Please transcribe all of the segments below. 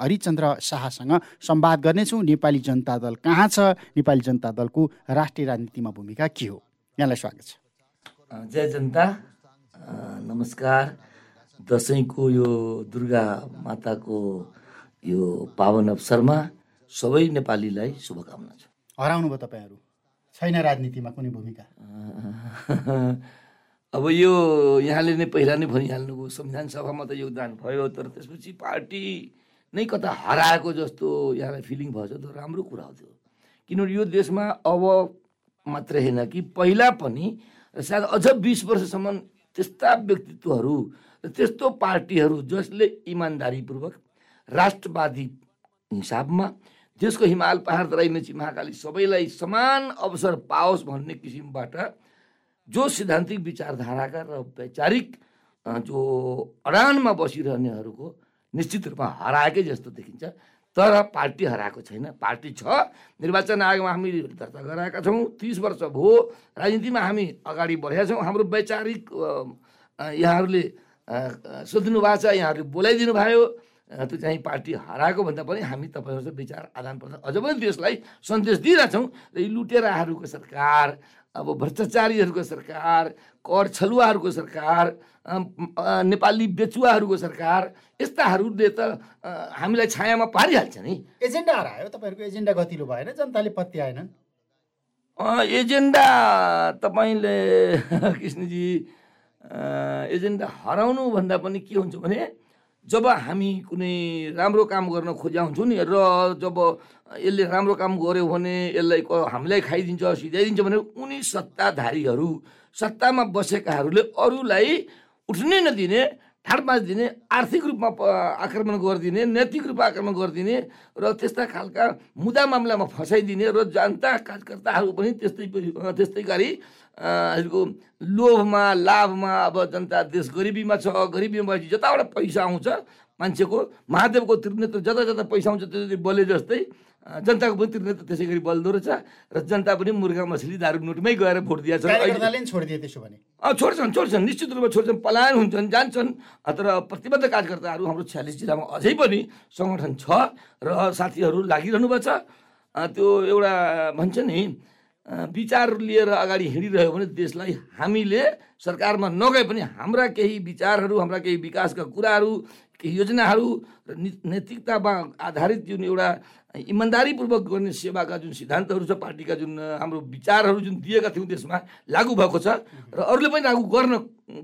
हरिचन्द्र शाहसँग संवाद गर्नेछौँ। नेपाली जनता दल कहाँ छ? नेपाली जनता दलको राष्ट्रिय राजनीतिमा भूमिका के हो? यहाँलाई स्वागत छ। जय जनता। नमस्कार। दसैँको यो दुर्गा माताको यो पावन अवसरमा सबै नेपालीलाई शुभकामना छ। हराउनु भयो तपाईँहरू? छैन राजनीतिमा कुनै भूमिका? अब यो यहाँले नै पहिला नै भनिहाल्नुभयो संविधान सभामा त योगदान भयो तर त्यसपछि पार्टी नै कता हराएको जस्तो यहाँलाई फिलिङ भएछ त राम्रो कुरा हो त्यो। किनभने यो देशमा अब मात्रै होइन कि पहिला पनि सायद अझ बिस वर्षसम्म त्यस्ता व्यक्तित्वहरू र त्यस्तो पार्टीहरू जसले इमान्दारीपूर्वक राष्ट्रवादी हिसाबमा देशको हिमाल पहाड तराई मेची महाकाली सबैलाई समान अवसर पाओस् भन्ने किसिमबाट जो सिद्धान्तिक विचारधाराका र वैचारिक जो अडानमा बसिरहनेहरूको निश्चित रूपमा हराएकै जस्तो देखिन्छ। तर पार्टी हराएको छैन। पार्टी छ। निर्वाचन आयोगमा हामी दर्ता गराएका छौँ। तिस वर्ष भयो। राजनीतिमा हामी अगाडि बढेका छौँ। हाम्रो वैचारिक यहाँहरूले सोधिनु भएको छ यहाँहरूले बोलाइदिनु भयो। त्यो चाहिँ पार्टी हराएको भन्दा पनि हामी तपाईँहरूसँग विचार आदान प्रदान अझ पनि देशलाई सन्देश दिइरहेछौँ। र यी लुटेराहरूको सरकार अब भ्रष्टाचारीहरूको सरकार कर छलुवाहरूको सरकार नेपाली बेचुवाहरूको सरकार यस्ताहरूले त हामीलाई छायामा पारिहाल्छ नि। एजेन्डा हरायो तपाईँहरूको एजेन्डा गतिलो भएन जनताले पत्याएन एजेन्डा तपाईँले कृष्णजी एजेन्डा हराउनु भन्दा पनि के हुन्छ भने जब हामी कुनै राम्रो काम गर्न खोज्या हुन्छौँ नि र जब यसले राम्रो काम गर्यो भने यसलाई हामीलाई खाइदिन्छ सिधाइदिन्छ भने उनी सत्ताधारीहरू सत्तामा बसेकाहरूले अरूलाई उठ्नै नदिने ठाडमास दिने आर्थिक रूपमा आक्रमण गरिदिने नैतिक रूपमा आक्रमण गरिदिने र त्यस्ता खालका मुद्दा मामलामा फसाइदिने र जनता कार्यकर्ताहरू पनि त्यस्तै त्यस्तै गरी को लोभमा लाभमा अब जनता देश गरिबीमा छ गरिबीमा भएपछि जताबाट पैसा आउँछ मान्छेको महादेवको त्रिनेत्र जता जता पैसा आउँछ त्यति बले जस्तै जनताको पनि त्रिनेत्र त्यसै गरी बल्दो रहेछ र जनता पनि मुर्गा मछली दारु नोटमै गएर भोट दिएछ। छोड्छन् छोड्छन् निश्चित रूपमा छोड्छन् पलायन हुन्छन् जान्छन् तर प्रतिबद्ध कार्यकर्ताहरू हाम्रो छ्यालिस जिल्लामा अझै पनि सङ्गठन छ र साथीहरू लागिरहनु भएको छ। त्यो एउटा भन्छ नि विचार लिएर अगाडि हिँडिरह्यो भने देशलाई हामीले सरकारमा नगए पनि हाम्रा केही विचारहरू हाम्रा केही विकासका कुराहरू केही योजनाहरू र नैतिकतामा आधारित जुन एउटा इमान्दारीपूर्वक गर्ने सेवाका जुन सिद्धान्तहरू छ पार्टीका जुन हाम्रो विचारहरू जुन दिएका थियौँ त्यसमा लागु भएको छ र अरूले पनि लागु गर्न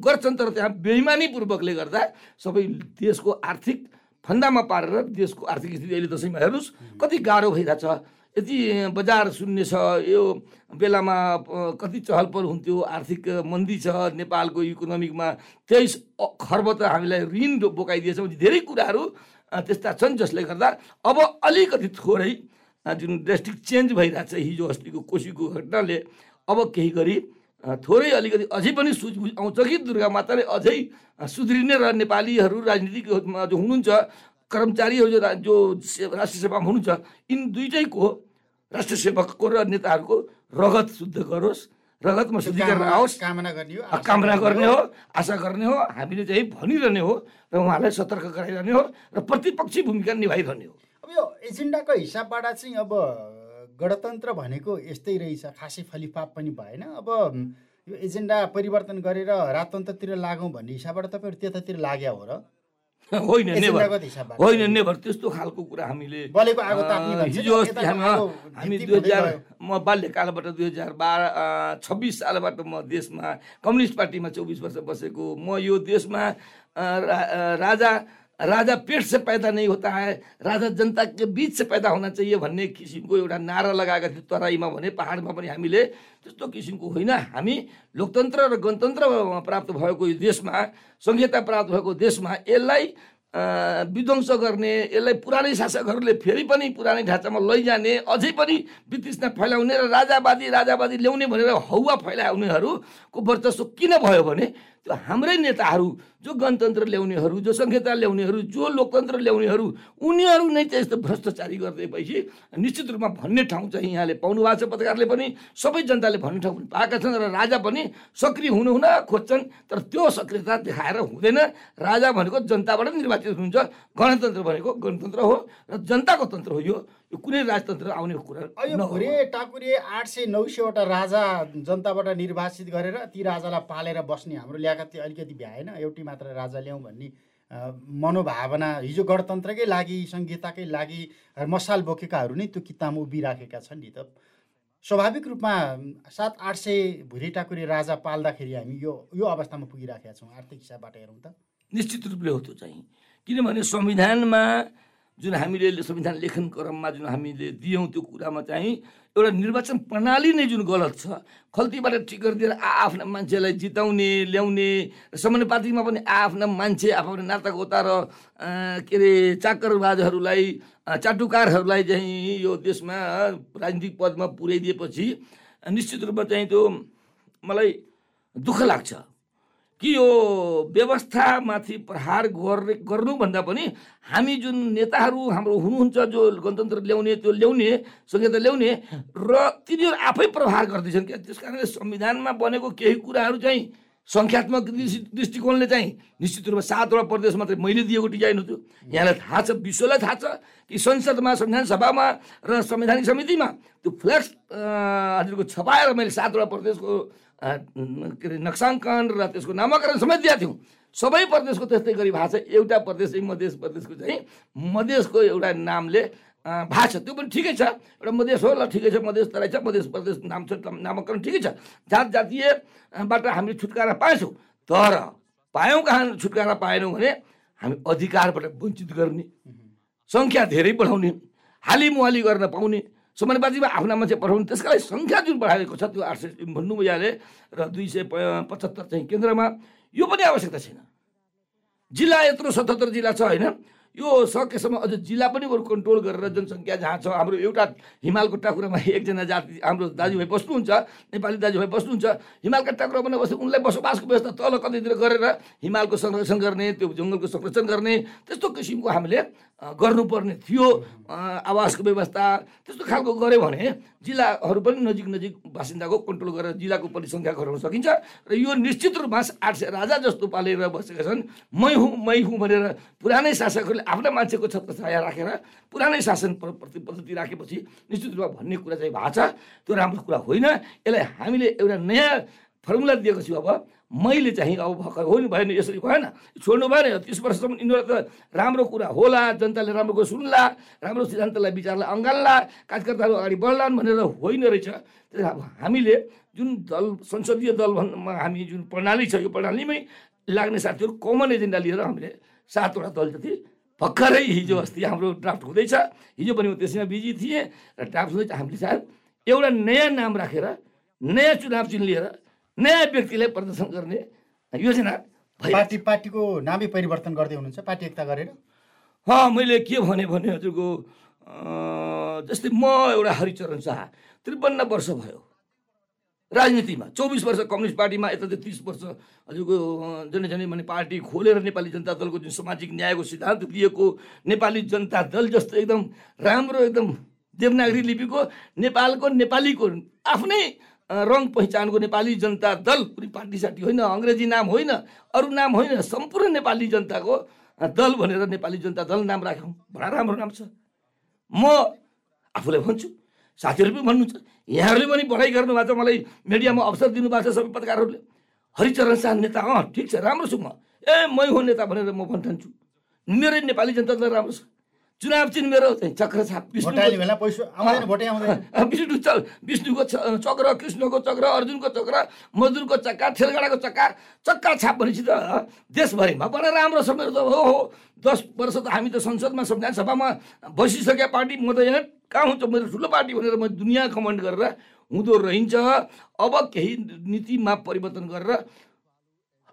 गर्छन् तर त्यहाँ बेइमानीपूर्वकले गर्दा सबै देशको आर्थिक फन्दामा पारेर देशको आर्थिक स्थिति अहिले दसैँमा हेर्नुहोस् कति गाह्रो भइरहेछ। यति बजार शून्य छ यो बेलामा कति चहल पहल हुन्थ्यो आर्थिक मन्दी छ नेपालको इकोनोमिकमा तेइस खर्ब त हामीलाई ऋण बोकाइदिएछ धेरै कुराहरू त्यस्ता छन् जसले गर्दा अब अलिकति थोरै जुन ड्रेस्टिक चेन्ज भइरहेछ हिजो अस्तिको कोसीको घटनाले अब केही गरी थोरै अलिकति अझै पनि सुझबुझ आउँछ कि दुर्गा माताले अझै सुध्रिने र नेपालीहरू राजनीतिक जो हुनुहुन्छ कर्मचारीहरू जो जो राष्ट्रिय सेवामा हुनुहुन्छ यिन दुइटैको राष्ट्र सेवकको र नेताहरूको रगत शुद्ध गरोस् रगतमा शुद्धिकरण आओस्। कामना गर्ने हो कामना गर्ने हो आशा गर्ने हो हामीले चाहिँ भनिरहने हो र उहाँलाई सतर्क गराइरहने हो र प्रतिपक्षी भूमिका निभाइरहने हो। अब यो एजेन्डाको हिसाबबाट चाहिँ अब गणतन्त्र भनेको यस्तै रहेछ खासै फलिफाप पनि भएन। अब यो एजेन्डा परिवर्तन गरेर राजतन्त्रतिर लागौँ भन्ने हिसाबबाट तपाईँहरू त्यतातिर लाग्यो हो र? होइन नेभर होइन नेभर त्यस्तो खालको कुरा हामीले हिजो अस्ति हामी हामी दुई हजार म बाल्यकालबाट दुई हजार बाह्र छब्बिस सालबाट म देशमा कम्युनिस्ट पार्टीमा चौबिस वर्ष बसेको म यो देशमा राजा राजा पेट से पैदा नहीं होता है राजा जनता के बीच से पैदा होना चाहिए भन्ने किसिमको एउटा नारा लगाएका थियौँ तराईमा भने पाहाडमा पनि हामीले त्यस्तो किसिमको होइन। हामी लोकतन्त्र र गणतन्त्र प्राप्त भएको यो देशमा संहिता प्राप्त भएको देशमा यसलाई विध्वंस गर्ने यसलाई पुरानै शासकहरूले फेरि पनि पुरानै ढाँचामा लैजाने अझै पनि वितृष्णा फैलाउने र राजावादी राजावादी ल्याउने भनेर हौवा फैलाउनेहरूको वर्चस्व किन भयो भने त्यो हाम्रै नेताहरू जो गणतन्त्र ल्याउनेहरू जो संहिता ल्याउनेहरू जो लोकतन्त्र ल्याउनेहरू उनीहरू नै त्यस्तो भ्रष्टाचारी गरिदिएपछि निश्चित रूपमा भन्ने ठाउँ चाहिँ यहाँले पाउनु भएको छ। पत्रकारले पनि सबै जनताले भन्ने ठाउँ पनि पाएका छन् र राजा पनि सक्रिय हुनुहुन खोज्छन्। तर त्यो सक्रियता देखाएर हुँदैन। राजा भनेको जनताबाट निर्वाचित हुनुहुन्छ गणतन्त्र भनेको गणतन्त्र हो र जनताको तन्त्र हो यो। यो कुनै राजतन्त्र आउने कुरा। भुरे टाकुरे आठ सय नौ सयवटा राजा जनताबाट निर्वाचित गरेर ती राजालाई पालेर बस्ने हाम्रो ल्याकती अलिकति भ्याएन। एउटै मात्र राजा ल्याउँ भन्ने मनोभावना हिजो गणतन्त्रकै लागि संहिताकै लागि मसाल बोकेकाहरू नै त्यो किताबमा उभिराखेका छन् नि त। स्वाभाविक रूपमा सात आठ सय भुरे टाकुरे राजा पाल्दाखेरि हामी यो यो अवस्थामा पुगिराखेका छौँ आर्थिक हिसाबबाट हेरौँ त। निश्चित रूपले हो त्यो चाहिँ। किनभने संविधानमा जुन हामीले संविधान लेखन क्रममा जुन हामीले दियौँ त्यो कुरामा चाहिँ एउटा निर्वाचन प्रणाली नै जुन गलत छ खल्तीबाट टिकट दिएर आफ्ना मान्छेलाई जिताउने ल्याउने र समानुपातिकमा पनि आफ्ना मान्छे आफ्नो नातागोता र के अरे चाकरबाजहरूलाई चाटुकारहरूलाई चाहिँ यो देशमा राजनीतिक पदमा पुर्याइदिएपछि निश्चित रूपमा चाहिँ त्यो मलाई दुःख लाग्छ। कि यो व्यवस्थामाथि प्रहार गर्ने गर्नुभन्दा पनि हामी जुन नेताहरू हाम्रो हुनुहुन्छ जो गणतन्त्र ल्याउने त्यो ल्याउने संहिता ल्याउने र तिनीहरू आफै प्रहार गर्दैछन् क्या? त्यस कारणले संविधानमा बनेको केही कुराहरू चाहिँ सङ्ख्यात्मक दृष्टि- दृष्टिकोणले चाहिँ निश्चित रूपमा सातवटा प्रदेश मात्रै मैले दिएको डिजाइन हो त्यो यहाँलाई थाहा छ विश्वलाई थाहा छ कि संसदमा संविधान सभामा र संवैधानिक समितिमा त्यो फ्लेक्स अँ, हजुरको छपाएर मैले सातवटा प्रदेशको के अरे नक्साङ्कन र त्यसको नामाकरण समेत दिएको थियौँ। सबै प्रदेशको त्यस्तै गरी छ। एउटा प्रदेश मध्य प्रदेशको चाहिँ मधेसको एउटा नामले छ। त्यो पनि ठिकै छ। एउटा मधेस हो ल ठिकै छ। मधेस तराई छ मधेस प्रदेश नाम छ नामाकरण ठिकै छ। जात जातीयबाट हामीले छुटकारा पाएछौँ। तर पायौँ कहाँ छुटकारा पाएनौँ भने हामी अधिकारबाट वञ्चित गर्ने सङ्ख्या धेरै बढाउने हाली मुहाली गर्न पाउने समानुपातिमा आफ्ना मान्छे पठाउने। त्यसका लागि सङ्ख्या जुन बढाएको छ त्यो आठ सय भन्नु यहाँले र दुई सय पचहत्तर चाहिँ केन्द्रमा यो पनि आवश्यकता छैन। जिल्ला यत्रो सतहत्तर जिल्ला छ होइन। यो सकेसम्म अझ जिल्ला पनि बरु कन्ट्रोल गरेर जनसङ्ख्या जहाँ छ हाम्रो एउटा हिमालको टाकुरामा एकजना जाति हाम्रो दाजुभाइ बस्नुहुन्छ नेपाली दाजुभाइ बस्नुहुन्छ हिमालका टाकुरामा बस्नु उनलाई बसोबासको व्यवस्था तल कतैतिर गरेर हिमालको संरक्षण गर्ने त्यो जङ्गलको संरक्षण गर्ने त्यस्तो किसिमको हामीले गर्नुपर्ने थियो आवासको व्यवस्था त्यस्तो खालको गऱ्यो भने जिल्लाहरू पनि नजिक नजिक बासिन्दाको कन्ट्रोल गरेर जिल्लाको परिसङ्ख्या गराउन सकिन्छ र यो निश्चित रूपमा आठ सय राजा जस्तो पालेर बसेका छन्। मै हुँ मै हुँ भनेर पुरानै शासकहरूले आफ्ना मान्छेको छत्रछाया राखेर पुरानै शासन प्र- प्रति पद्धति राखेपछि निश्चित रूपमा भन्ने कुरा चाहिँ भएको छ। त्यो राम्रो कुरा होइन। यसलाई हामीले एउटा नयाँ फर्मुला दिएको छु अब। मैले चाहिँ अब भर्खर हो नि भएन यसरी भएन। छोड्नु भएन तिस वर्षसम्म यिनीहरू त राम्रो कुरा होला जनताले राम्रो कुरा सुन्ला राम्रो सिद्धान्तलाई विचारलाई अँगाल्ला कार्यकर्ताहरू अगाडि बढ्लान् भनेर होइन रहेछ। अब हामीले जुन दल संसदीय दल हामी जुन प्रणाली छ यो प्रणालीमै लाग्ने साथीहरू कमन एजेन्डा लिएर हामीले सातवटा दल जति भर्खरै हिजो अस्ति हाम्रो ड्राफ्ट हुँदैछ। हिजो पनि म त्यसैमा बिजी थिएँ र ड्राफ्ट हुँदैछ। हामीले सायद एउटा नयाँ नाम राखेर नयाँ चुनाव चिन्ह लिएर नयाँ व्यक्तिलाई प्रदर्शन गर्ने योजना पार्टी पार्टीको नामै परिवर्तन गर्दै हुनुहुन्छ पार्टी एकता गरेर? अँ मैले के भने भने हजुरको जस्तै म एउटा हरिचरण शाह त्रिपन्न वर्ष भयो। राजनीतिमा चौबिस वर्ष कम्युनिस्ट पार्टीमा यता चाहिँ तिस वर्ष हजुरको जनै जनै भने पार्टी खोलेर नेपाली जनता दलको जुन सामाजिक न्यायको सिद्धान्त दिएको नेपाली जनता दल जस्तो एकदम राम्रो एकदम देवनागरी लिपिको नेपालको नेपालीको आफ्नै रङ पहिचानको नेपाली जनता दल कुनै पार्टी सार्टी होइन अङ्ग्रेजी नाम होइन अरू नाम होइन सम्पूर्ण नेपाली जनताको दल भनेर नेपाली जनता दल नाम राख्यौँ। बडा राम्रो नाम छ। म आफूलाई भन्छु साथीहरू पनि भन्नुहुन्छ यहाँहरूले पनि पढाइ गर्नुभएको छ मलाई मिडियामा अवसर दिनुभएको छ सबै पत्रकारहरूले। हरिचरण शाह नेता अँ ठिक छ राम्रो छु म। ए मै हो नेता भनेर म भन्ठान्छु मेरै नेपाली जनता दल राम्रो छ। चुनाव चिन्ह मेरो चक्र छाप। आउँदैन विष्णु च विष्णुको छ- चक्र कृष्णको चक्र अर्जुनको चक्र मजदुरको चक्का ठेलगाडाको चक्का चक्का छाप भनेपछि त देशभरिमा बडा राम्रो छ मेरो त। हो हो। दस वर्ष त हामी त संसदमा संविधान सभामा बसिसके पार्टी म त यहाँ कहाँ हुन्छ? मेरो ठुलो पार्टी भनेर म दुनियाँ कमान्ड गरेर हुँदो रहन्छ। अब केही नीतिमा परिवर्तन गरेर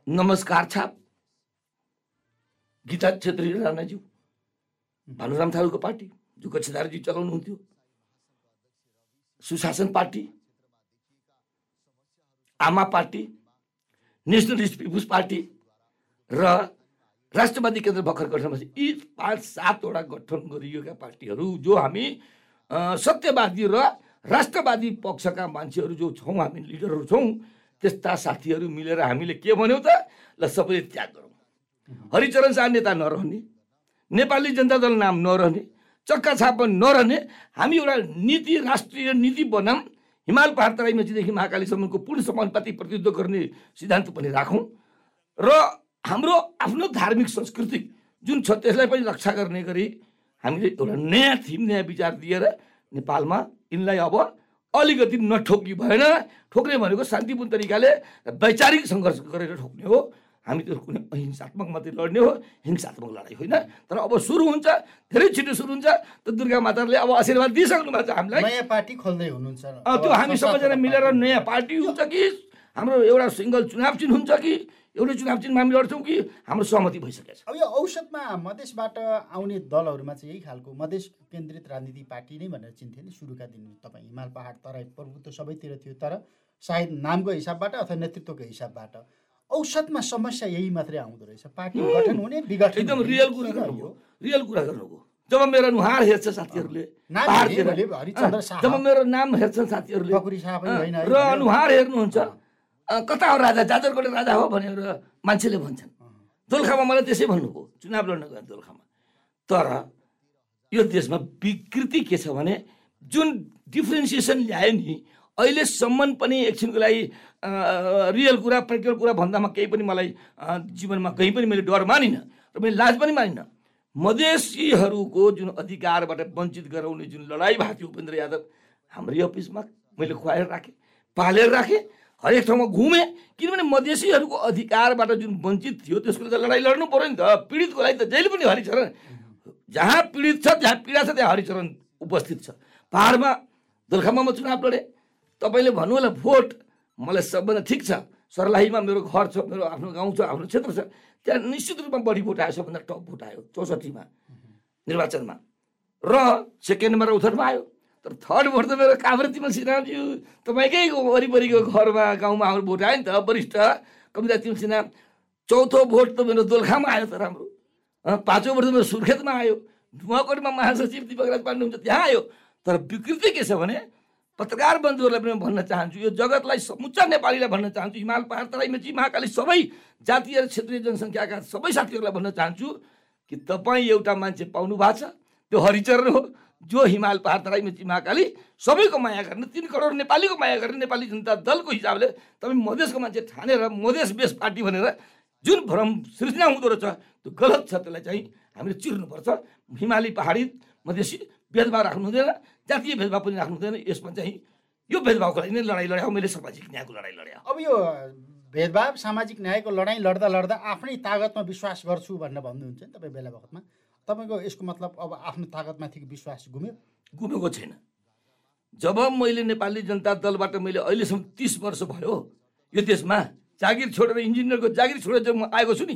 नमस्कार छाप। गीता छेत्री राणाज्यू। भानुराम थारूको पार्टी जो कक्षधारजी चलाउनुहुन्थ्यो। सुशासन पार्टी आमा पार्टी नेसनलिस्ट पिपुल्स पार्टी र राष्ट्रवादी केन्द्र भर्खर गठन भएपछि यी पाँच सातवटा गठन गरिएका पार्टीहरू जो हामी सत्यवादी र राष्ट्रवादी पक्षका मान्छेहरू जो छौँ हामी लिडरहरू छौँ त्यस्ता साथीहरू मिलेर हामीले के भन्यौँ त? ल सबैले त्याग गरौँ। हरिचरण शाह नेता नरहने नेपाली जनता दल नाम नरहने चक्का छाप नरहने हामी एउटा नीति राष्ट्रिय नीति बनाऊँ हिमाल पहाड तराई मेचीदेखि महाकालीसम्मको पूर्ण समानुपातिक प्रतिनिधित्व गर्ने सिद्धान्त पनि राखौँ र हाम्रो आफ्नो धार्मिक सांस्कृतिक जुन छ त्यसलाई पनि रक्षा गर्ने गरी हामीले एउटा नयाँ थिम नयाँ विचार दिएर नेपालमा यिनलाई अब अलिकति नठोकी भएन। ठोक्ने भनेको शान्तिपूर्ण तरिकाले वैचारिक सङ्घर्ष गरेर ठोक्ने हो। हामी त्यो कुनै अहिंसात्मक मात्रै लड्ने हो हिंसात्मक लडाइँ होइन। तर अब सुरु हुन्छ धेरै छिटो सुरु हुन्छ त दुर्गा माताले अब आशीर्वाद दिइसक्नु भएको छ हामीलाई। नयाँ पार्टी खोल्दै हुनुहुन्छ त्यो हामी सबैजना मिलेर नयाँ पार्टी हुन्छ कि? हाम्रो एउटा सिङ्गल चुनाव चिन्ह हुन्छ कि? एउटै चुनाव चिन्हमा हामी लड्छौँ कि? हाम्रो सहमति भइसकेको छ। अब यो औसतमा मधेसबाट आउने दलहरूमा चाहिँ यही खालको मधेस केन्द्रित राजनीति पार्टी नै भनेर चिन्थे नि सुरुका दिन। तपाईँ हिमाल पहाड तराई प्रभुत्व सबैतिर थियो तर सायद नामको हिसाबबाट अथवा नेतृत्वको हिसाबबाट। औसतमा समस्या यही मात्रै आउँदो रहेछ। पार्टी गठन हुने विघटन एकदम। रियल कुरा यो? रियल कुरा गर्नुभयो जब मेरो नुहार हेर्छ साथीहरूले। जब मेरो नाम हेर्छन् साथीहरूले र। अनुहार हेर्नुहुन्छ। कता हो राजा? जाजरकोटे राजा हो भनेर मान्छेले भन्छन्। दोलखामा मलाई त्यसै भन्नुभयो चुनाव लड्न गयो दोलखामा। तर यो देशमा विकृति के छ भने जुन डिफ्रेन्सिएसन ल्यायो नि अहिलेसम्म पनि एकछिनको लागि रियल कुरा प्र्याक्टिकल कुरा भन्दामा केही पनि मलाई जीवनमा कहीँ पनि मैले डर मानिनँ र मैले लाज पनि मानिनँ। मधेसीहरूको जुन अधिकारबाट वञ्चित गराउने जुन लडाइँ भएको थियो उपेन्द्र यादव हाम्रै अफिसमा मैले खुवाएर राखेँ पालेर राखेँ हरेक ठाउँमा घुमेँ किनभने मधेसीहरूको अधिकारबाट जुन वञ्चित थियो त्यसको त लडाइँ लड्नु पऱ्यो नि त पीडितको लागि त जहिले पनि हरिचरण। जहाँ पीडित छ जहाँ पीडा छ त्यहाँ हरिचरण उपस्थित छ। पाहाडमा दोलखामा म चुनाव लडेँ। तपाईँले भन्नु होला भोट मलाई सबभन्दा ठिक छ। सर्लाहीमा मेरो घर छ मेरो आफ्नो गाउँ छ आफ्नो क्षेत्र छ। त्यहाँ निश्चित रूपमा बढी भोट आयो सबभन्दा टप भोट आयो चौसठीमा निर्वाचनमा। र सेकेन्डमा रौथरमा आयो। तर थर्ड भोट त मेरो काभ्रेतीमा सिन्हाज्यू तपाईँकै वरिपरिको घरमा गाउँमा हाम्रो भोट आयो नि त वरिष्ठ कविता तिम सिन्हा चौथो भोट त मेरो दोलखामा आयो त राम्रो। पाँचौँ भोट त मेरो सुर्खेतमा आयो। नुवाकोटमा महासचिव दिपक राज पाण्डे हुन्छ त्यहाँ आयो। तर विकृति के छ भने पत्रकार बन्धुहरूलाई पनि भन्न चाहन्छु यो जगतलाई समुच्चा नेपालीलाई भन्न चाहन्छु हिमाल पहाड तराई मेची महाकाली सबै जातीय र क्षेत्रीय जनसङ्ख्याका सबै साथीहरूलाई भन्न चाहन्छु कि तपाईँ एउटा मान्छे पाउनु भएको छ त्यो हरिचरण हो जो हिमाल पहाड तराई मेची महाकाली सबैको माया गर्ने तिन करोड नेपालीको माया गर्ने नेपाली जनता दलको हिसाबले तपाईँ मधेसको मान्छे ठानेर मधेस बेस पार्टी भनेर जुन भ्रम सृजना हुँदो रहेछ त्यो गलत छ त्यसलाई चाहिँ हामीले चिर्नुपर्छ। हिमाली पहाडी मधेसी भेदभाव राख्नु हुँदैन जातीय भेदभाव पनि राख्नु हुँदैन यसमा चाहिँ यो भेदभावको लागि नै लडाइँ लड्या हो मैले सामाजिक न्यायको लडाइँ लड्या। हो अब यो भेदभाव सामाजिक न्यायको लडाइँ लड्दा लड्दा आफ्नै तागतमा विश्वास गर्छु भनेर भन्नुहुन्छ नि तपाईँ बेला बखतमा। तपाईँको यसको मतलब अब आफ्नो तागतमाथिको विश्वास घुम्यो गुमेको छैन। जब मैले नेपाली जनता दलबाट मैले अहिलेसम्म तिस वर्ष भयो यो देशमा जागिर छोडेर इन्जिनियरको जागिर छोडेर जब म आएको छु नि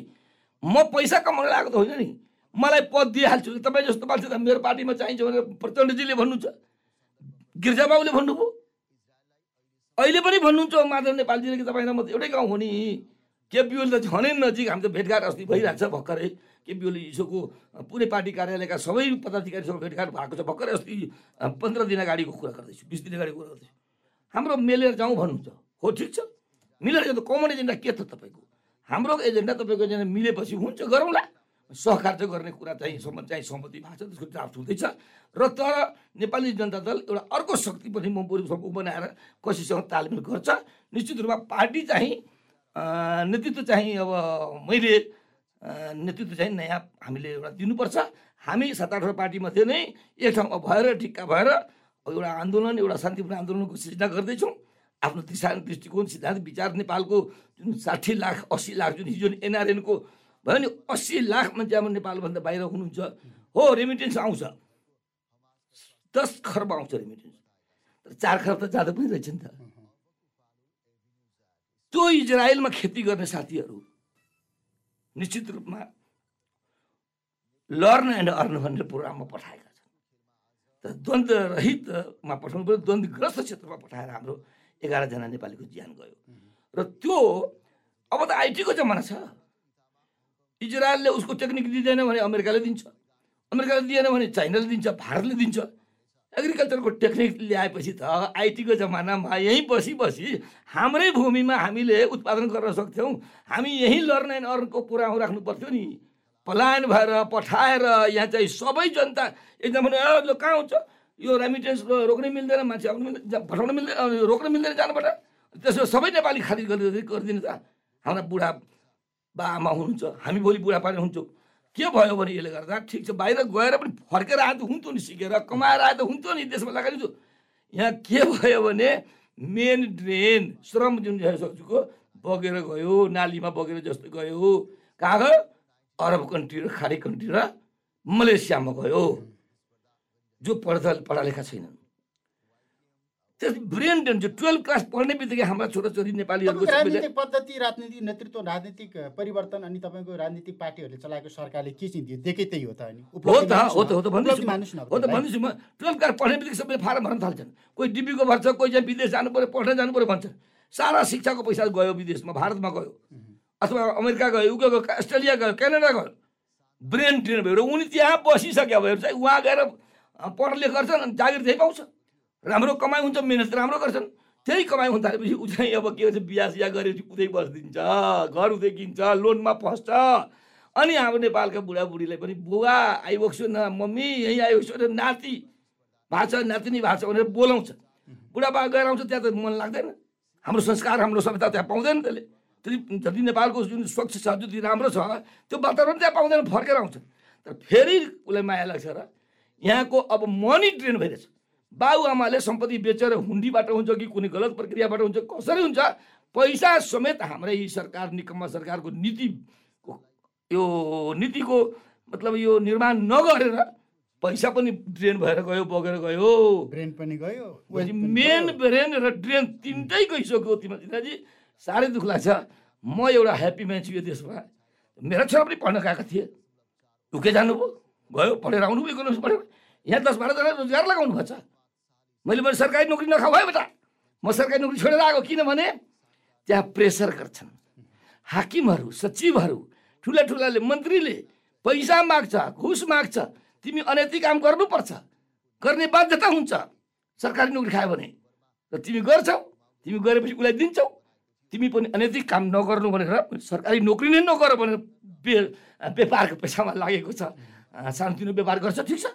म पैसा कमाउन आएको त होइन नि। मलाई पद दिइहाल्छु तपाईँ जस्तो मान्छे त मेरो पार्टीमा चाहिन्छ भनेर प्रचण्डजीले भन्नुहुन्छ। गिर्जाबाबुले भन्नुभयो? अहिले पनि भन्नुहुन्छ माधव नेपालजीले कि तपाईँ म एउटै गाउँ हो नि। केपी ओली त झनै नजिक हामी त भेटघाट अस्ति भइरहेको छ भर्खरै। केपी ओली हिजोको पुरै पार्टी कार्यालयका सबै पदाधिकारीसँग भेटघाट भएको छ भर्खरै अस्ति पन्ध्र दिन अगाडिको कुरा गर्दैछु बिस दिन अगाडिको कुरा गर्दैछु। हाम्रो मेलेर जाउँ भन्नुहुन्छ। हो ठिक छ। मिलेर जाउँ त कमन एजेन्डा के त तपाईँको? हाम्रो एजेन्डा तपाईँको एजेन्डा मिलेपछि हुन्छ गरौँला। सहकार्य गर्ने कुरा चाहिँ सम्म चाहिँ सहमति भएको छ त्यसको ड्राफ्ट हुँदैछ। र तर नेपाली जनता दल एउटा अर्को शक्ति पनि म बरु बनाएर कसैसँग तालमेल गर्छ। निश्चित रूपमा पार्टी चाहिँ नेतृत्व चाहिँ अब मैले नेतृत्व चाहिँ नयाँ हामीले एउटा दिनुपर्छ। हामी सात आठवटा पार्टीमध्ये नै एक ठाउँमा भएर ढिक्का भएर एउटा आन्दोलन एउटा शान्तिपूर्ण आन्दोलनको सिर्जना गर्दैछौँ। आफ्नो दिशा दृष्टिकोण सिद्धान्त विचार नेपालको जुन साठी लाख अस्सी लाख जुन हिजो एनआरएनको भयो नि अस्सी लाख मान्छे अब नेपालभन्दा बाहिर हुनुहुन्छ। हो रेमिटेन्स आउँछ। दस खर्ब आउँछ रेमिटेन्स तर चार खर्ब त जाँदा पनि रहेछ नि त। त्यो इजरायलमा खेती गर्ने साथीहरू निश्चित रूपमा लर्न एन्ड अर्न भनेर प्रोग्राममा पठाएका छन्। तर रहितमा पठाउनु पऱ्यो द्वन्द्वग्रस्त क्षेत्रमा पठाएर हाम्रो एघारजना नेपालीको ज्यान गयो। र त्यो अब त आइटीको जमाना छ। इजरायलले उसको टेक्निक दिँदैन भने अमेरिकाले दिन्छ अमेरिकाले दिएन भने चाइनाले दिन्छ भारतले दिन्छ एग्रिकल्चरको टेक्निक ल्याएपछि त आइटीको जमानामा यहीँ बसी बसी हाम्रै भूमिमा हामीले उत्पादन गर्न सक्थ्यौँ हामी यहीँ लर्न एन्ड अर्नको पुऱ्याउ राख्नु पर्थ्यो नि पलायन भएर पठाएर यहाँ चाहिँ सबै जनता एकदम भने "ए, ल कहाँ हुन्छ यो रेमिटेन्स रोक्नै मिल्दैन मान्छे आउनु मिल्दैन पठाउनु मिल्दैन रोक्न मिल्दैन जानुपर्छ त्यसो सबै नेपाली खारिज गरिदिनु त हाम्रा बुढा बा आमा हुनुहुन्छ हामी भोलि बुढापानी हुन्छौँ। के भयो भने यसले गर्दा? ठिक छ बाहिर गएर पनि फर्केर आए त हुन्थ्यो नि सिकेर कमाएर आए त हुन्थ्यो नि देशमा लगाइदिन्छु यहाँ के भयो भने मेन ड्रेन श्रम जुन सोचेको बगेर गयो नालीमा बगेर जस्तो गयो। कहाँ गयो? अरब कन्ट्री र खाडी कन्ट्री र मलेसियामा गयो। जो पढ्दा पढालेखा छैनन्। त्यस ब्रेन ड्रेन जो टुवेल्भ क्लास पढ्ने बित्तिकै हाम्रा छोराछोरी नेपालीहरूको राजनीतिक पद्धति राजनीतिक नेतृत्व राजनीतिक परिवर्तन अनि तपाईँको राजनीतिक पार्टीहरूले चलाएको सरकारले के चाहिँ दियो? देखे त्यही हो त अनि। हो त हो त हो त भन्दैछु। हो त भन्दैछु म। टुवेल्भ क्लास पढ्ने बित्तिकै सबै फारम भर्न थाल्छन्। कोही डिबीको भर्छ कोही चाहिँ विदेश जानु पऱ्यो पढ्न जानु पऱ्यो भन्छ। सारा शिक्षाको पैसा गयो विदेशमा भारतमा गयो। अथवा अमेरिका गयो युके गयो अस्ट्रेलिया गयो क्यानाडा गयो। ब्रेन ट्रेन भयो र उनी त्यहाँ बसिसक्यो भएर चाहिँ उहाँ गएर अँ, पढले गर्छन् अनि जागिर त्यही पाउँछ। राम्रो कमाइ हुन्छ मिहिनेत राम्रो गर्छन्। त्यही कमाइ हुन थालेपछि ऊ चाहिँ अब के भन्छ बिहा सिहा गरेपछि उतै बसिदिन्छ घर उतै किन्छ लोनमा फस्छ अनि हाम्रो नेपालका बुढाबुढीलाई पनि बुवा आइबक्छु न मम्मी यहीँ आइबक्छु न नाति छ नातिनी छ भनेर बोलाउँछ। बुढाबा गएर आउँछ त्यहाँ त मन लाग्दैन। हाम्रो संस्कार हाम्रो सभ्यता त्यहाँ पाउँदैन त्यसले। त्यति जति नेपालको जुन स्वच्छ छ जति राम्रो छ त्यो वातावरण त्यहाँ पाउँदैन फर्केर आउँछ। तर फेरि उसलाई माया लाग्छ र यहाँको अब मनी ट्रेन भइरहेछ। बाबुआमाले सम्पत्ति बेचेर हुन्डीबाट हुन्छ कि कुनै गलत प्रक्रियाबाट हुन्छ कसरी हुन्छ? पैसा समेत हाम्रै सरकार निकम्मा सरकारको नीतिको यो नीतिको मतलब यो निर्माण नगरेर पैसा पनि ड्रेन भएर गयो बगेर गयो। ब्रेन पनि गयो मेन ब्रेन र ड्रेन तिनटै गइसक्यो तिम्रो दिनाजी साह्रै दुःख लाग्छ। म एउटा ह्याप्पी मान्छे यो देशमा। मेरा छोरा पनि पढ्न गएका थिए। उके जानुभयो गयो पढेर आउनुभयो इकोनोमिक्स पढेर। यहाँ दस बाह्रजना रोजगार लगाउनु भएको छ। मैले मैले सरकारी नोकरी नखाऊ है बेटा। म सरकारी नोकरी छोडेर आएको किनभने त्यहाँ प्रेसर गर्छन्। हाकिमहरू सचिवहरू ठुला ठुलाले मन्त्रीले पैसा माग्छ घुस माग्छ तिमी अनैतिक काम गर्नुपर्छ। गर्ने बाध्यता हुन्छ। सरकारी नोकरी खायो भने र तिमी गर्छौ तिमी गरेपछि उसलाई दिन्छौ। तिमी पनि अनैतिक काम नगर्नु भनेर सरकारी नोकरी नै नगर भनेर बे व्यापारको पेसामा लागेको छ। सानोतिनो व्यापार गर्छ ठिक छ।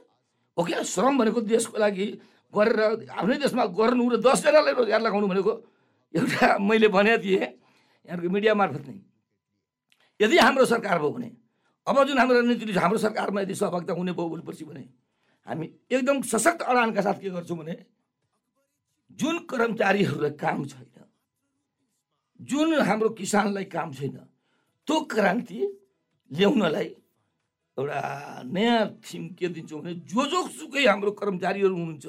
ओके श्रम भनेको देशको लागि गरेर आफ्नै देशमा गर्नु र दसजनालाई रोजगार लगाउनु भनेको एउटा मैले भनेको थिएँ यहाँको मिडिया मार्फत नै। यदि हाम्रो सरकार भयो भने अब जुन हाम्रो रणनीति हाम्रो सरकारमा यदि सहभागिता हुने भयो भोलिपर्सि भने हामी एकदम सशक्त अडानका साथ के गर्छौँ भने जुन कर्मचारीहरूलाई काम छैन जुन हाम्रो किसानलाई काम छैन त्यो क्रान्ति ल्याउनलाई एउटा नयाँ थिम के दिन्छौँ भने जो जो सुकै हाम्रो कर्मचारीहरू हुनुहुन्छ।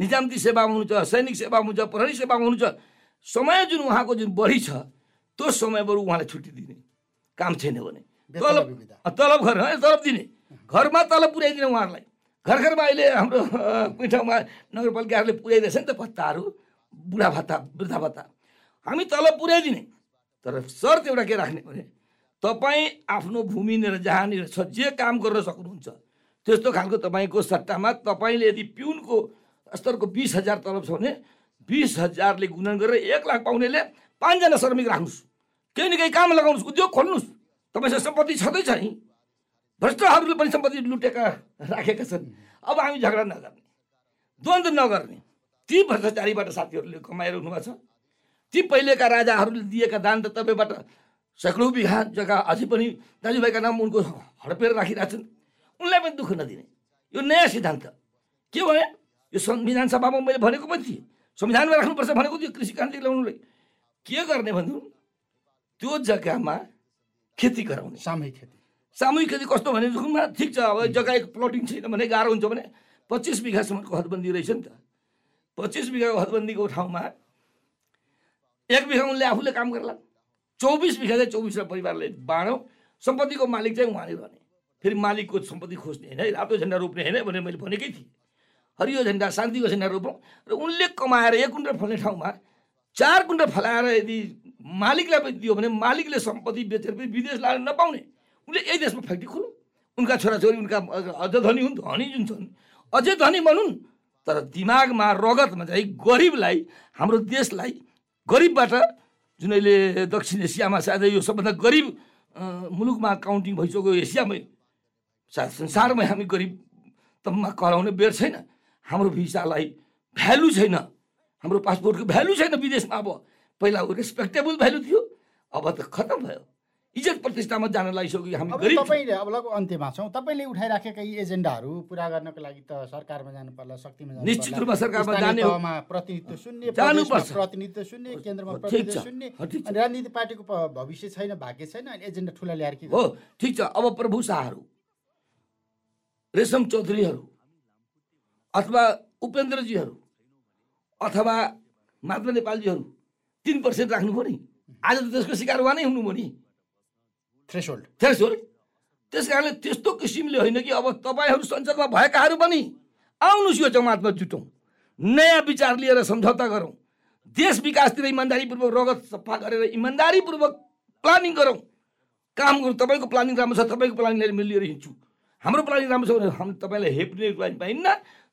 निजामती सेवामा हुनुहुन्छ सैनिक सेवामा हुनुहुन्छ प्रहरी सेवामा हुनुहुन्छ समय जुन उहाँको जुन बढी छ त्यो समयबाट उहाँलाई छुट्टी दिने काम छैन भने। तलब तलब घर तलब दिने। घरमा तलब पुर्याइदिने उहाँहरूलाई। घर घरमा अहिले हाम्रो अँ, कुनै ठाउँमा नगरपालिकाहरूले पुर्याइरहेछ नि त भत्ताहरू बुढा भत्ता वृद्धा भत्ता हामी तलब पुर्याइदिने। तर शर्त एउटा के राख्ने भने तपाईँ आफ्नो भूमिनिर जहाँनिर छ जे काम गर्न सक्नुहुन्छ त्यस्तो खालको तपाईँको सट्टामा तपाईँले यदि पिउनको स्तरको बिस हजार तलब छ भने बिस हजारले गुणन गरेर एक लाख पाउनेले पाँचजना श्रमिक राख्नुहोस् केही न केही काम लगाउनुहोस् उद्योग खोल्नुहोस् तपाईँसँग सम्पत्ति छँदैछ नि। भ्रष्टहरूले पनि सम्पत्ति लुटेका राखेका छन्। अब हामी झगडा नगर्ने। द्वन्द्व नगर्ने। ती भ्रष्टाचारीबाट साथीहरूले कमाइरहनु भएको छ। ती पहिलेका राजाहरूले दिएका दान त तपाईँबाट सैकडौँ बिघा जग्गा अझै पनि दाजुभाइका नाम उनको हडपेर राखिरहेको छन् उनलाई पनि दुःख नदिने। यो नयाँ सिद्धान्त। के भयो? यो संविधान सभामा मैले भनेको पनि थिएँ। संविधानमा राख्नुपर्छ भनेको थियो कृषि क्रान्ति ल्याउनुलाई के गर्ने भन्नु? त्यो जग्गामा खेती गराउने। सामूहिक खेती। सामूहिक खेती कस्तो भनेदेखिमा ठिक छ अब जग्गा एक प्लटिङ छैन भने गाह्रो हुन्छ भने पच्चिस बिघासम्मको हदबन्दी रहेछ नि त। पच्चिस बिघाको हदबन्दीको ठाउँमा एक बिघा उनले आफूले काम गर्ला। चौबिस बिघा चाहिँ चौबिसवटा परिवारले बाँडौँ। सम्पत्तिको मालिक चाहिँ उहाँले रहने फेरि मालिकको सम्पत्ति खोज्ने होइन है, रातो झन्डा रोप्ने होइन भनेर मैले भनेकै थिएँ। हरियो झन्डा शान्तिको झन्डा रोपौँ र उनले कमाएर एक कुन्टल फल्ने ठाउँमा चार कुन्टल फलाएर यदि मालिकलाई दियो भने मालिकले सम्पत्ति बेचेर पनि विदेश लान नपाउने। उनले यही देशमा फ्याक्ट्री खोलौँ। उनका छोराछोरी उनका अझ धनी हुन् धनी जुन छन् अझै धनी भनौँ तर दिमागमा रगतमा चाहिँ गरिबलाई हाम्रो देशलाई गरिबबाट जुन अहिले दक्षिण एसियामा सायद यो सबभन्दा गरिब मुलुकमा काउन्टिङ भइसक्यो एसियामै सायद संसारमै हामी गरिब तम्मा कराउने बेर छैन। हाम्रो भिसालाई भ्यालु छैन। हाम्रो पासपोर्टको भ्यालु छैन विदेशमा अब। पहिला रेस्पेक्टेबल भ्यालु थियो अब त खतम भयो। इज्जत प्रतिष्ठामा जान लागिसक्यो हामी। तपाईँले अब लगभग अन्त्यमा छौँ। तपाईँले उठाइराखेका यी एजेन्डाहरू पुरा गर्नको लागि त सरकारमा जानु पर्ला शक्तिमा जानु निश्चित। रूपमा सरकारमा जाने प्रतिनिधित्व शून्य प्रतिनिधित्व शून्य केन्द्रमा प्रतिनिधित्व। शून्य। राजनीति पार्टीको भविष्य छैन भाग्य छैन अनि एजेन्डा ठुला ल्याएर के हो ठिक छ। अब प्रभु शाहहरू रेशम चौधरीहरू अथवा उपेन्द्रजीहरू अथवा महात्मा नेपालजीहरू तिन पर्सेन्ट राख्नु पऱ्यो नि आज त त्यसको शिकार उहाँ नै हुनुभयो नि थ्रेसोल्ड थ्रेसोल्ड त्यस कारणले त्यस्तो किसिमले होइन कि अब तपाईँहरू संसदमा भएकाहरू पनि आउनुहोस् यो जमातमा जुटौँ। नयाँ विचार लिएर सम्झौता गरौँ। देश विकासतिर इमान्दारीपूर्वक रगत सफा गरेर इमान्दारीपूर्वक प्लानिङ गरौँ। काम गरौँ। तपाईँको प्लानिङ राम्रो छ तपाईँको प्लानिङलाई मिलिएर हिँड्छु। हाम्रो प्लानिङ राम्रो छ भने हामी तपाईँलाई हेप्ने प्लानिङ पाइन्न।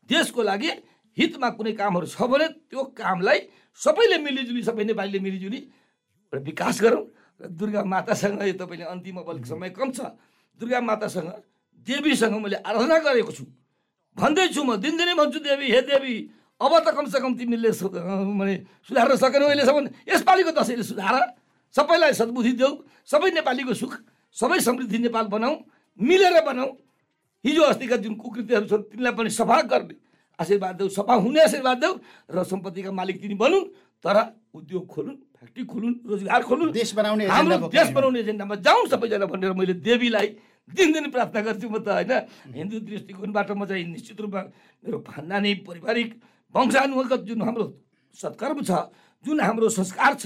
देशको लागि हितमा कुनै कामहरू छ भने त्यो कामलाई सबैले मिलिजुली सबै नेपालीले मिलिजुली एउटा विकास गरौँ। र दुर्गा मातासँग यो तपाईँले अन्तिम अब अलिक समय कम छ। दुर्गा मातासँग देवीसँग मैले आराधना गरेको छु। भन्दैछु म दिनदिनै भन्छु देवी हे देवी अब त कमसेकम तिमीले सु- अँ, माने सुधार्न सकेनौ अहिलेसम्म। यसपालिको दसैँले सुधार। सबैलाई सद्बुद्धि देऊ। सबै नेपालीको सुख। सबै समृद्धि नेपाल बनाऊ। मिलेर बनाऊ। हिजो अस्तिका जुन कुकृत्यहरू छन् तिनलाई पनि सफा गर्ने। आशीर्वाद देऊ सफा हुने आशीर्वाद देऊ र सम्पत्तिका मालिक तिनी बनुन् तर उद्योग खोलुन् फ्याक्ट्री खोलुन् रोजगार खोलुन्। देश बनाउने हाम्रो देश बनाउने एजेन्डामा जाउँ सबैजना भनेर मैले देवीलाई दिनदिन प्रार्थना गर्छु म त होइन? हिन्दू दृष्टिकोणबाट म चाहिँ निश्चित रूपमा मेरो खानदानी पारिवारिक वंशानुगत जुन हाम्रो सत्कर्म छ जुन हाम्रो संस्कार छ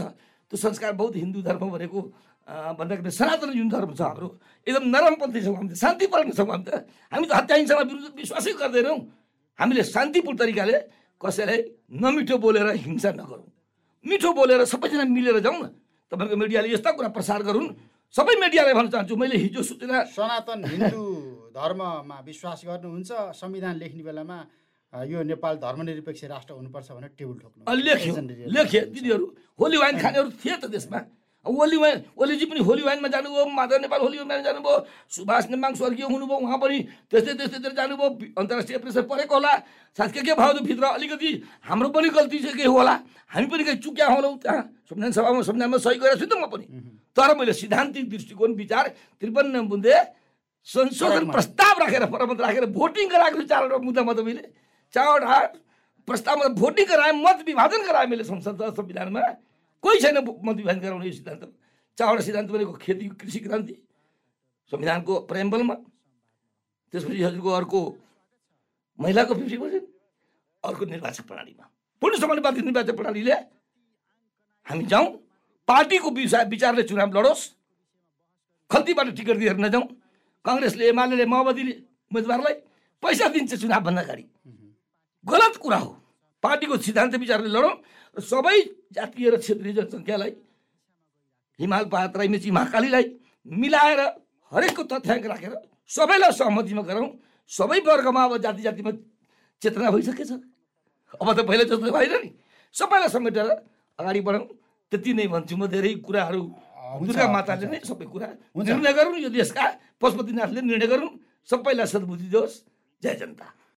त्यो संस्कार बहुत हिन्दू धर्म भनेको भन्दाखेरि सनातन जुन धर्म छ हाम्रो एकदम नरमपन्थी छौँ हामी त शान्तिपूर्ण छौँ हामी त हामी त हत्या हिंसामा विरुद्ध विश्वासै गर्दैनौँ हामीले शान्तिपूर्ण तरिकाले कसैलाई नमिठो बोलेर हिंसा नगरौँ मिठो बोलेर सबैजना मिलेर जाउँ न तपाईँको मिडियाले यस्ता कुरा प्रसार गरून् सबै मिडियालाई भन्न चाहन्छु मैले हिजो सूचना सनातन हिन्दू धर्ममा विश्वास गर्नुहुन्छ संविधान लेख्ने बेलामा यो नेपाल धर्मनिरपेक्ष राष्ट्र हुनुपर्छ भनेर टेबल ठोक्नु लेख्यो लिएर लेखे तिनीहरू होली वाइन खानेहरू थिए त त्यसमा होली वाइन ओलीजी पनि होली वाइनमा जानुभयो माधव नेपाल होली वाइनमा जानुभयो सुभाष नेमाङ स्वर्गीय हुनुभयो उहाँ पनि त्यस्तै त्यस्तैतिर जानुभयो अन्तर्राष्ट्रिय प्रेसर परेको होला। सायद के के भयो भित्र अलिकति हाम्रो पनि गल्ती चाहिँ के होला। हामी पनि कहीँ चुक्या होलौँ त्यहाँ। संविधान सभामा संविधानमा सही गरेको छु त म पनि। तर मैले सिद्धान्तिक दृष्टिकोण विचार त्रिपन्न बुन्दे संशोधन। प्रस्ताव राखेर फरमत राखेर भोटिङ गराएको छु चारवटा मुद्दामा त मैले। चारवटा प्रस्तावमा भोटिङ गराएँ मत विभाजन गराएँ मैले संसद संविधानमा। कोही छैन मत विभाजन गराउने यो सिद्धान्त। चारवटा सिद्धान्त भनेको खेती कृषि क्रान्ति संविधानको प्रेम्बलमा। त्यसपछि हजुरको अर्को महिलाको फिफ्टी पर्सेन्ट अर्को निर्वाचन प्रणालीमा। पूर्ण समानुपातिक निर्वाचन प्रणालीले हामी जाउँ पार्टीको विचार विचारले चुनाव लडोस् खल्तीबाट टिकट दिएर नजाउँ कङ्ग्रेसले एमाले माओवादीले उम्मेदवारलाई पैसा दिन्छ चुनावभन्दा अगाडि गलत कुरा हो। पार्टीको सिद्धान्त विचारले लडौँ र सबै जातीय र क्षेत्रीय जनसङ्ख्यालाई हिमाल पात राई मेची महाकालीलाई मिलाएर हरेकको तथ्याङ्क राखेर सबैलाई सहमतिमा गराउँ सबै वर्गमा अब जाति जातिमा चेतना भइसकेछ। अब त पहिला जस्तो भएन नि। सबैलाई समेटेर अगाडि बढाउँ त्यति नै भन्छु म धेरै कुराहरू। दुर्गा माताले नै सबै कुरा। निर्णय गरून्। यो देशका पशुपतिनाथले निर्णय गरून्। सबैलाई सद्बुद्धि दियोस् जय जनता।